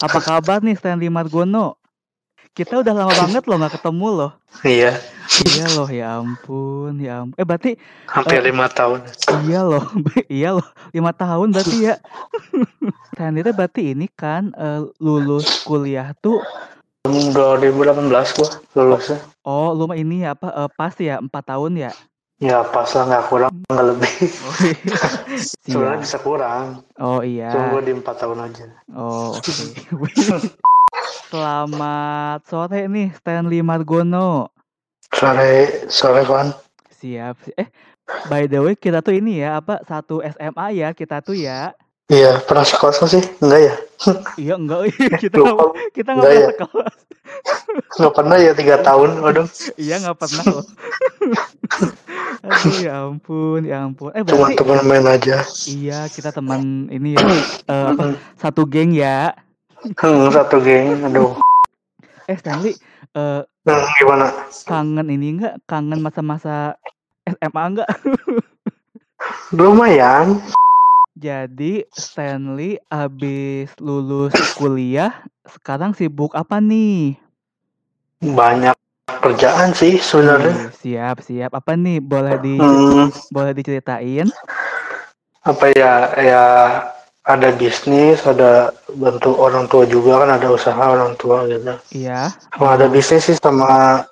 Apa kabar nih Stanley Margono? Kita udah lama banget loh nggak ketemu loh. Iya, Iya loh, ya ampun, ya ampun. Eh berarti hampir Eh. lima tahun. iya loh, iya loh, lima tahun berarti ya. Stanley itu berarti ini kan eh, lulus kuliah tuh, 2018 gua lulusnya. oh lu ini ya apa eh, pas ya empat tahun ya? Ya pas lah nggak kurang nggak lebih. Oh iya. Sebenarnya Siap. bisa kurang. Oh Cuma iya. gua di empat tahun aja. Oh oke. Selamat sore nih Stanley Margono. Sore sore kan. Siap. Eh, by the way kita tuh ini ya apa satu SMA ya kita tuh ya. Iya pernah sekolah sih? Enggak ya? Iya enggak kita Lupa. kita nggak Enggak pernah ya? sekelas. Nggak pernah ya tiga tahun. Waduh. Iya nggak pernah loh. Aduh ya ampun ya ampun. Eh Cuma berarti teman main aja. iya kita teman ini ya eh, apa, satu geng ya. Hmm, satu geng. Aduh. Eh Stanley eh, Hmm, gimana? kangen ini enggak kangen masa-masa SMA enggak? Lumayan. Jadi Stanley abis lulus kuliah sekarang sibuk apa nih? Banyak kerjaan sih sebenarnya. Wih, siap siap apa nih boleh di Hmm, boleh diceritain? apa ya ya ada bisnis ada bantu orang tua juga kan ada usaha orang tua gitu Iya. sama ada bisnis sih sama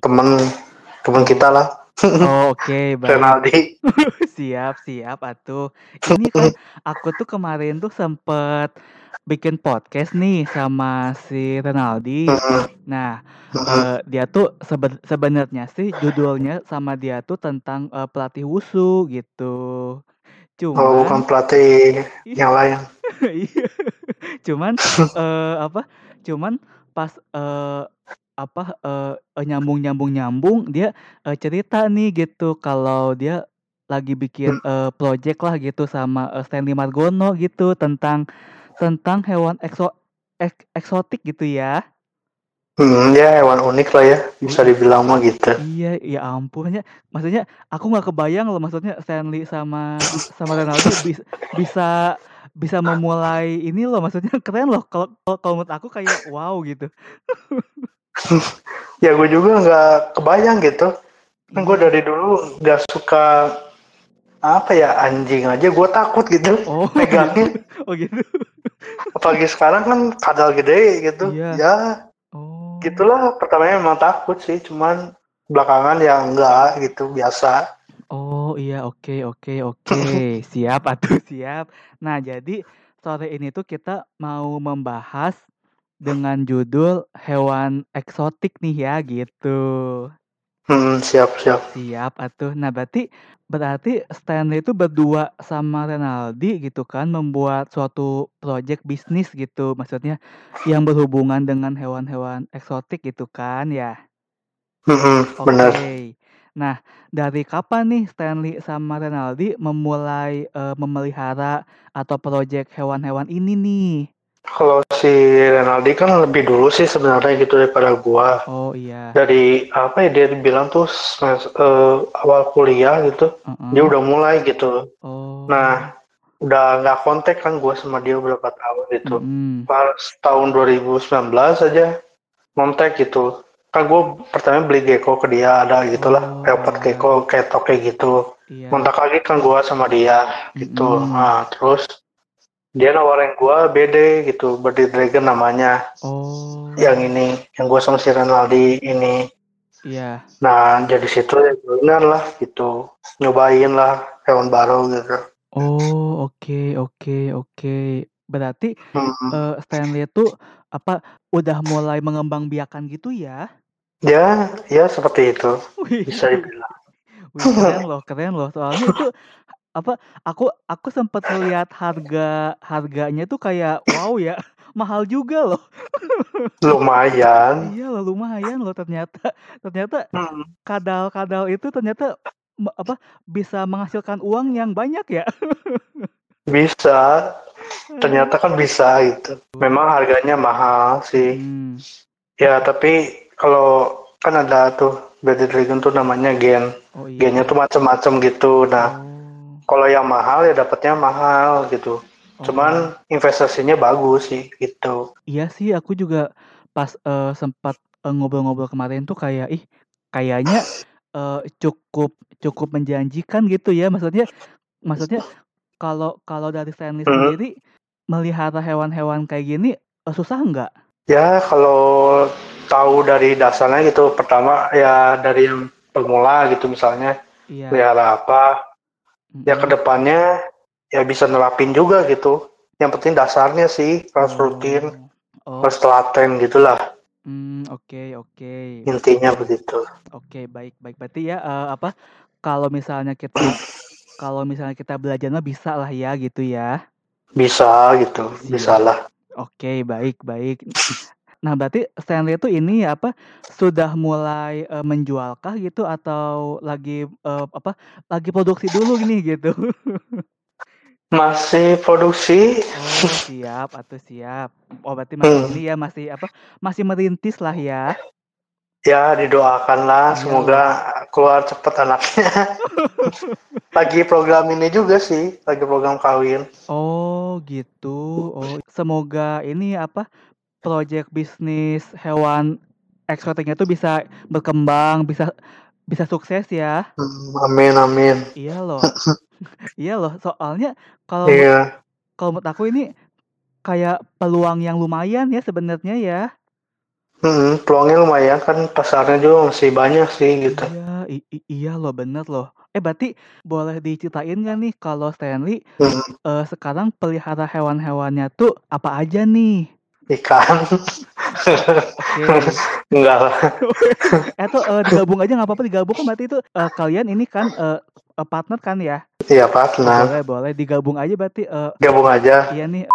temen temen kita lah Oh, oke baik. Renaldi Siap, siap atuh. Ini kan aku tuh kemarin tuh sempet bikin podcast nih sama si Renaldi. Nah, eh, dia tuh sebe- sebenarnya sih judulnya sama dia tuh tentang eh, pelatih wusu gitu. oh Cuman bukan pelatih yang lain Iya. Cuman eh, apa? Cuman pas eh, apa eh, nyambung nyambung nyambung dia eh, cerita nih gitu kalau dia lagi bikin eh, project lah gitu sama eh, Stanley Margono gitu tentang tentang hewan ekso ek- eksotik gitu ya. hmm, ya hewan unik lah ya bisa dibilang mah gitu Iya, ya ampun ya. Maksudnya aku nggak kebayang loh maksudnya Stanley sama sama Ronaldo bisa bisa bisa memulai ini loh maksudnya keren loh kalau kalau menurut aku kayak wow gitu. ya gue juga nggak kebayang gitu kan gue dari dulu nggak suka apa ya anjing aja gue takut gitu Oh, megangnya gitu. Oh gitu. apalagi sekarang kan kadal gede gitu Iya. ya Oh. gitulah pertamanya memang takut sih cuman belakangan ya enggak gitu biasa Oh iya oke oke oke siap atuh siap. Nah jadi sore ini tuh kita mau membahas dengan judul hewan eksotik nih ya gitu. hmm, siap siap Siap atuh. Nah, berarti berarti Stanley itu berdua sama Renaldi gitu kan membuat suatu project bisnis gitu. Maksudnya yang berhubungan dengan hewan-hewan eksotik gitu kan ya. Hmm, Oke. benar Nah, dari kapan nih Stanley sama Renaldi memulai eh, memelihara atau project hewan-hewan ini nih? Kalau si Renaldi kan lebih dulu sih sebenarnya gitu daripada gua Oh iya. dari apa ya dia bilang tuh eh, awal kuliah gitu Heeh. dia udah mulai gitu Oh. nah udah nggak kontak kan gua sama dia beberapa tahun gitu Mm-mm. pas tahun 2019 aja kontak gitu kan gue pertama beli gecko ke dia ada gitulah Oh, iya. gecko kayak gitu Iya. kontak lagi kan gua sama dia gitu Mm-mm. nah terus dia nawarin gua BD gitu Birdie Dragon namanya Oh. yang ini yang gua sama si Renaldi ini Iya. nah jadi situ ya benar lah gitu nyobain lah hewan baru gitu Oh, oke, oke, oke. Berarti Hmm. eh, Stanley itu apa udah mulai mengembangbiakan gitu ya? ya ya seperti itu Wih, bisa dibilang wih, keren loh, keren loh. Soalnya itu apa? Aku aku sempat lihat harga harganya tuh kayak wow ya, mahal juga loh. lumayan Iya loh, lumayan loh ternyata. Ternyata Hmm. kadal-kadal itu ternyata apa bisa menghasilkan uang yang banyak ya. bisa ternyata kan bisa gitu memang harganya mahal sih Hmm. Ya, tapi kalau kan ada tuh Birdie Dragon tuh namanya gen. Oh iya. Gennya tuh macam-macam gitu. Nah, Oh. Kalau yang mahal ya dapatnya mahal gitu. Cuman investasinya bagus sih gitu. Iya sih, aku juga pas uh, sempat uh, ngobrol-ngobrol kemarin tuh kayak ih kayaknya uh, cukup cukup menjanjikan gitu ya. Maksudnya maksudnya kalau kalau dari Stanley Hmm. sendiri melihara hewan-hewan kayak gini uh, susah nggak? Ya kalau tahu dari dasarnya gitu, pertama ya dari yang pemula gitu misalnya Iya. pelihara apa, ya ke depannya ya bisa nerapin juga gitu. Yang penting dasarnya sih harus rutin, Oh, harus telaten gitulah hmm, oke oke intinya begitu. oke baik baik berarti ya eh, apa kalau misalnya kita kalau misalnya kita belajar mah bisa lah ya gitu ya. Bisa gitu, Siap. bisa lah. Oke, baik, baik. Nah, berarti Stanley itu ini apa sudah mulai eh, menjualkah gitu atau lagi eh, apa lagi produksi dulu gini gitu? Masih produksi, Oh, siap atau siap. Oh, berarti masih Hmm. ini ya masih apa? Masih merintis lah ya. ya didoakanlah Iya. semoga keluar cepet anaknya. lagi program ini juga sih, lagi program kawin. Oh, gitu. Oh, semoga ini apa project bisnis hewan eksotiknya itu bisa berkembang, bisa bisa sukses ya. Hmm, Amin amin. Iya loh. Iya loh, soalnya kalau Iya. kalau menurut aku ini kayak peluang yang lumayan ya sebenarnya ya. Hmm, peluangnya lumayan kan pasarnya juga masih banyak sih gitu. Iya, iya loh, bener loh. Eh, berarti boleh diceritain nggak nih kalau Stanley Hmm, eh, sekarang pelihara hewan-hewannya tuh apa aja nih? Ikan enggak lah. Tuh eh, digabung aja nggak apa-apa digabung kan berarti itu eh, kalian ini kan eh, partner kan ya? Iya partner. Boleh, boleh digabung aja berarti eh, Gabung aja. iya nih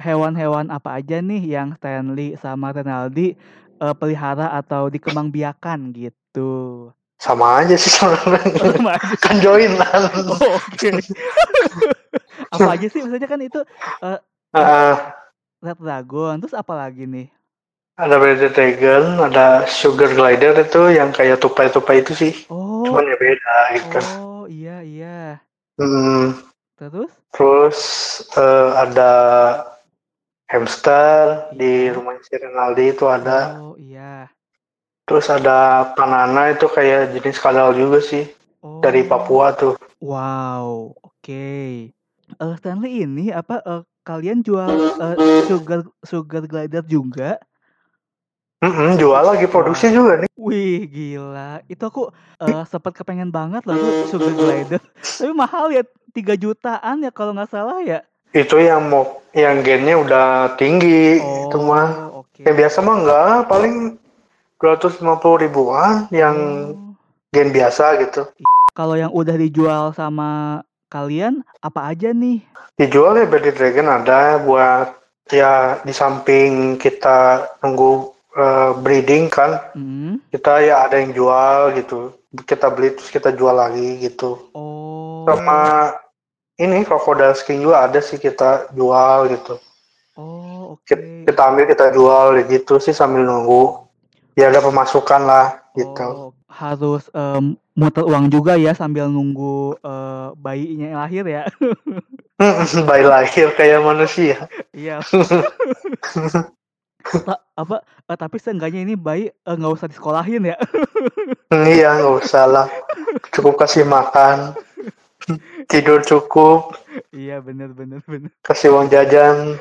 hewan-hewan apa aja nih yang Stanley sama Renaldi eh, pelihara atau dikembangbiakan gitu. Sama aja sih sebenarnya. Sama kan joinan. Oh, Oke. apa aja sih maksudnya kan itu eh, Heeh. Red Dragon terus apa lagi nih? ada Bearded Dragon, ada Sugar Glider itu yang kayak tupai-tupai itu sih. Oh, Cuman ya beda gitu. oh iya iya. Hmm, Terus? terus eh, ada hamster di rumah si Renaldi itu ada. Oh iya. Terus ada Panana itu kayak jenis kadal juga sih Oh. dari Papua tuh. Wow, oke. Eh Stanley ini apa eh, kalian jual eh, sugar sugar glider juga? Mm-mm, jual lagi produksi juga nih. Wih, gila. Itu aku eh, sempat kepengen banget loh tuh sugar glider. Tapi mahal ya, 3 jutaan ya kalau nggak salah ya. Itu yang mau yang gennya udah tinggi itu mah. Oh, oke. Yang biasa mah enggak, paling 250 ribuan yang Oh. gen biasa gitu. Kalau yang udah dijual sama kalian apa aja nih? Dijual ya Bearded Dragon ada buat ya di samping kita nunggu eh, breeding kan, Hmm. kita ya ada yang jual gitu. Kita beli terus kita jual lagi gitu. Oh. Sama ini crocodile skin juga ada sih kita jual gitu. Oh, oke. Kita, kita ambil kita jual gitu sih sambil nunggu. Ya ada pemasukan lah gitu. Oh, harus em, muter uang juga ya sambil nunggu eh, bayinya yang lahir ya. Bayi lahir kayak manusia. Iya. Ta- apa eh, tapi seenggaknya ini bayi eh, nggak usah disekolahin ya. Iya nggak usah lah. Cukup kasih makan. Tidur cukup. iya bener bener bener. Kasih uang jajan.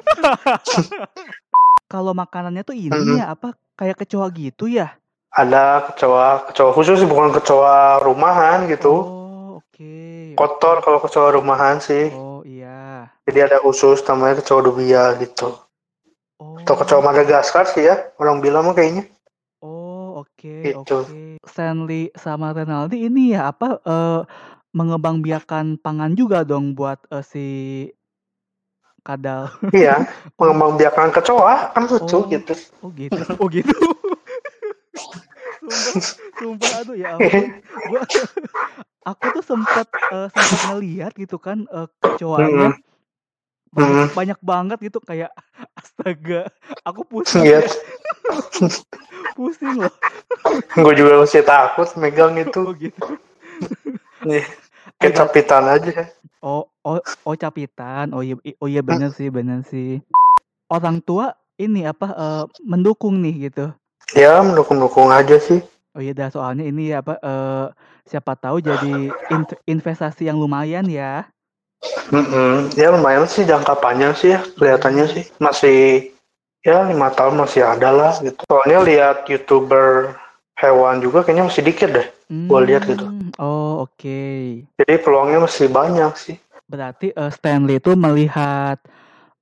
Kalau makanannya tuh ini Mm-mm. ya apa kayak kecoa gitu ya? Ada kecoa, kecoa khusus sih, bukan kecoa rumahan gitu. Oh oke. Kotor kalau kecoa rumahan sih. Oh iya. Jadi ada khusus namanya kecoa dubia gitu. Oh. Atau kecoa Madagaskar sih ya, orang bilang mah kayaknya. Oh oke Gitu. oke. Stanley sama Renaldi ini ya apa eh, mengembangbiakan pangan juga dong buat eh, si kadal. Iya, mengembangbiakan kecoa kan lucu Oh. gitu. Oh gitu. Oh gitu. Sumpah, aduh ya ampun. Gua aku tuh sempat eh, sempat ngeliat gitu kan eh, kecoanya. Banyak, Mm. banyak banget gitu kayak astaga. Aku pusing. Iya, ya. pusing loh. gue juga masih takut megang itu. Oh gitu. Nih, Eh, ber- kecapitan aja. oh Oh oh capitan. Oh iya oh iya Hmm. bener sih bener sih. Orang tua ini apa, eee, mendukung nih gitu? Ya mendukung-dukung aja sih. Oh iya dah soalnya ini ya apa, eee, siapa tahu jadi inve investasi yang lumayan ya. Mhm, ya lumayan sih jangka panjang sih ya kelihatannya sih. Masih ya 5 tahun masih ada lah gitu. Soalnya lihat YouTuber hewan juga kayaknya masih dikit deh. Gua lihat gitu. Oh oke. Jadi peluangnya masih banyak sih. Berarti, eee, Stanley itu melihat,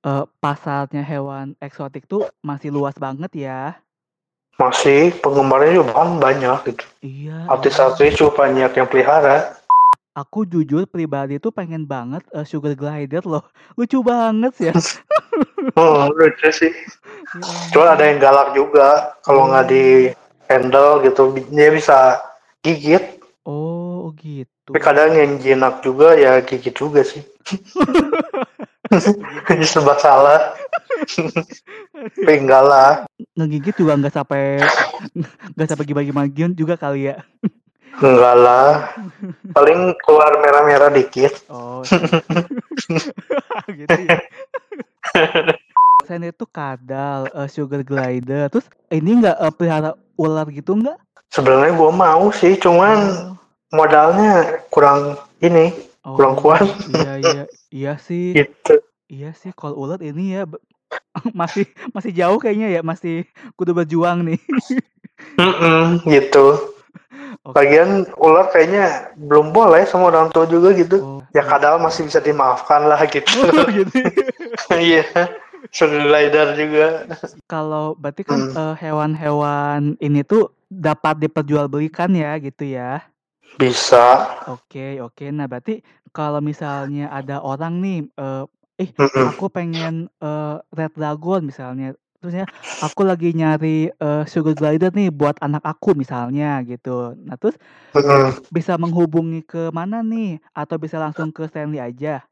eee, pasarnya hewan eksotik tuh masih luas banget ya? Masih, penggemarnya juga kan banyak gitu. Iya, Artis-artis juga banyak yang pelihara. Aku jujur pribadi tuh pengen banget, eee, sugar glider loh. Lucu banget ya. Heeh, lucu sih. Ya Cuma ada yang galak juga kalau nggak Oh. di-handle gitu, dia bisa gigit. Oh, gitu. Tapi kadang yang jinak juga ya gigit juga sih. Ya? Serba salah. Tapi enggak lah. Ngegigit juga nggak sampai nggak sampai gimana-gimana juga kali ya? Enggak lah. Paling keluar merah-merah dikit. Oh, gitu ya. Selain itu kadal, eee, sugar glider, terus ini nggak, eee, pelihara ular gitu nggak? Sebenarnya gua mau sih, cuman Oh. modalnya kurang ini, kurang Oh, kuat. iya iya. Iya sih. Gitu. Iya sih kalau ular ini ya masih masih jauh kayaknya ya, masih kudu berjuang nih. Mhm, gitu. Oke. Lagian ular kayaknya belum boleh sama orang tua juga gitu. Oh, Ya kadal masih bisa dimaafkan lah gitu. Oh, gitu ya? Iya. Glider juga. Kalau berarti kan, Hmm. eee, hewan-hewan ini tuh dapat diperjualbelikan ya, gitu ya? Bisa. Oke oke. Nah berarti kalau misalnya ada orang nih, eee, "Ih Mhm. aku pengen, eee, red dragon," misalnya, terusnya, "Aku lagi nyari, eee, sugar glider nih buat anak aku," misalnya gitu. Nah terus bisa menghubungi ke mana nih? Atau bisa langsung ke Stanley aja?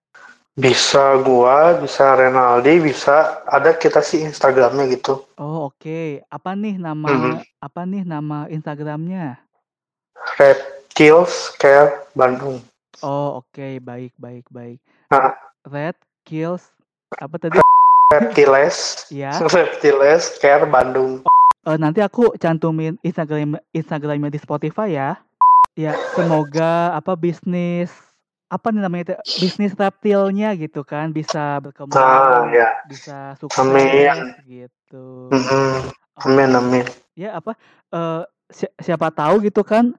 Bisa gua, bisa Renaldi, bisa ada kita sih Instagramnya gitu. Oh oke. Apa nih nama apa nih nama Instagramnya? Reptiles Care Bandung. Oh oke. Baik baik baik. Heeh. Red Kills apa tadi? Reptiles Iya. Reptiles Care Bandung. Eee, nanti aku cantumin Instagram Instagram-nya di Spotify ya. Ya semoga apa bisnis apa nih namanya bisnis reptilnya gitu kan bisa berkembang, ya. bisa Amin. sukses gitu. Mhm. Amin amin. Ya apa, eee, sia siapa tahu gitu kan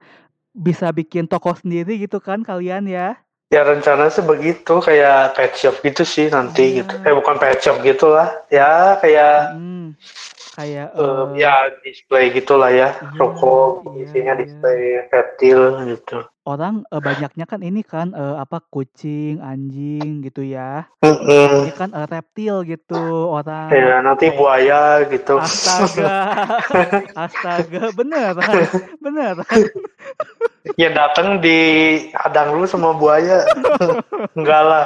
bisa bikin toko sendiri gitu kan kalian ya? Ya rencana sih begitu, kayak pet shop gitu sih nanti gitu. Iya. Eh bukan pet shop gitulah, ya kayak Mhm. Kayak, eh, eee ya display gitulah ya, Iya toko iya isinya iya. display reptil gitu. Orang, eee, banyaknya kan ini kan, eee, apa, kucing, anjing gitu ya. Mhm. Ini kan, eee, reptil gitu orang. Ya nanti buaya gitu. Astaga astaga, beneran beneran? Ya datang dihadang dulu sama buaya. Enggak lah,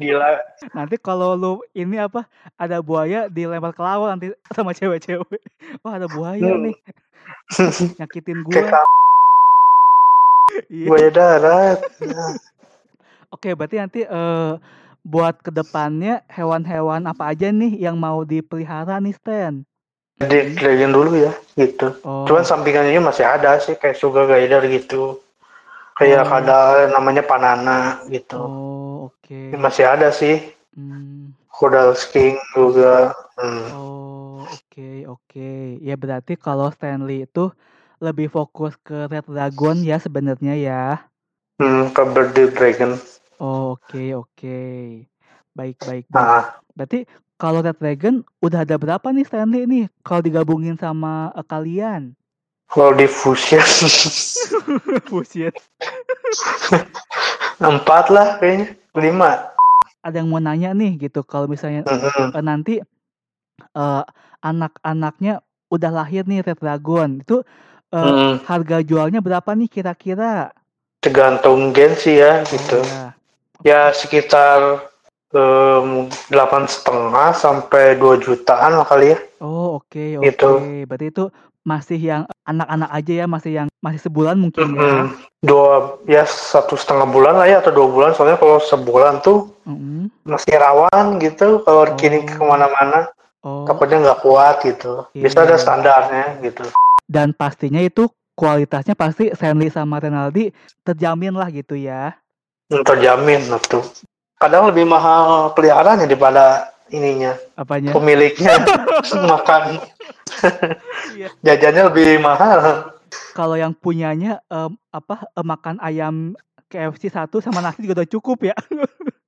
gila. Nanti kalau lu ini apa, ada buaya dilempar ke laut nanti sama cewek-cewek. "Wah ada buaya Hmm. nih." Nyakitin gua. Iya. buaya darat. Nah, Oke berarti nanti, eee, buat ke depannya hewan-hewan apa aja nih yang mau dipelihara nih Stan? Di-dragon dulu ya, gitu. Cuman Oh. sampingannya masih ada sih kayak sugar glider gitu. Kayak Oh. ada namanya panana gitu. Oh oke. Masih ada sih. Caudal king juga. Hmm. Oh oke oke. Ya berarti kalau Stanley itu lebih fokus ke red dragon ya sebenarnya ya? Hmm, ke bearded dragon. Oh oke oke. Baik baik baik. Heeh. Berarti kalau red dragon udah ada berapa nih Stanley nih kalau digabungin sama, eee, kalian? Kalau di fusion Buset. 4 lah kayaknya, 5. Ada yang mau nanya nih gitu kalau misalnya, Mhm. eee, nanti, eee, anak-anaknya udah lahir nih red dragon itu, eee, Mhm. harga jualnya berapa nih kira-kira? Tergantung gen sih ya Oh gitu. iya. Ya sekitar, mmm, 8,5 sampai 2 jutaan lah kali ya. Oh oke Gitu. oke. Berarti itu masih yang anak-anak aja ya, masih yang masih sebulan mungkin Mm-mm. ya. Dua ya satu setengah bulan lah ya atau dua bulan soalnya kalau sebulan tuh Mm-mm. masih rawan gitu kalau Oh. kini ke mana-mana Oh, takutnya nggak kuat gitu. Iya, Bisa ada standarnya gitu. dan pastinya itu kualitasnya pasti Stanley sama Renaldi terjamin lah gitu ya. Terjamin tuh. Kadang lebih mahal peliharaannya daripada ininya Apanya? pemiliknya makan Iya. jajannya lebih mahal. Kalau yang punyanya em, apa em, makan ayam KFC satu sama nasi juga udah cukup ya.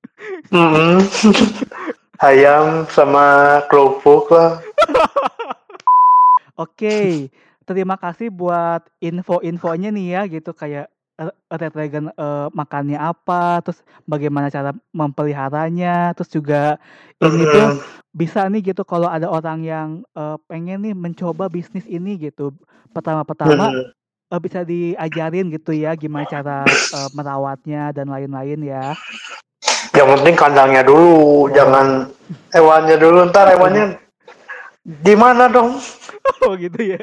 Mm-mm. Ayam sama kerupuk lah. Oke, terima kasih buat info-infonya nih ya gitu kayak Red Dragon eh, makannya apa, terus bagaimana cara mempeliharanya, terus juga ini tuh bisa nih gitu kalau ada orang yang eh, pengen nih mencoba bisnis ini gitu. Pertama-pertama eh, bisa diajarin gitu ya gimana cara eh, merawatnya dan lain-lain ya. Yang penting kandangnya dulu, jangan hewannya dulu. Ntar hewannya di mana dong? Oh gitu ya.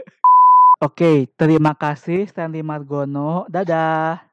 Oke, terima kasih Stanley Margono. Dadah.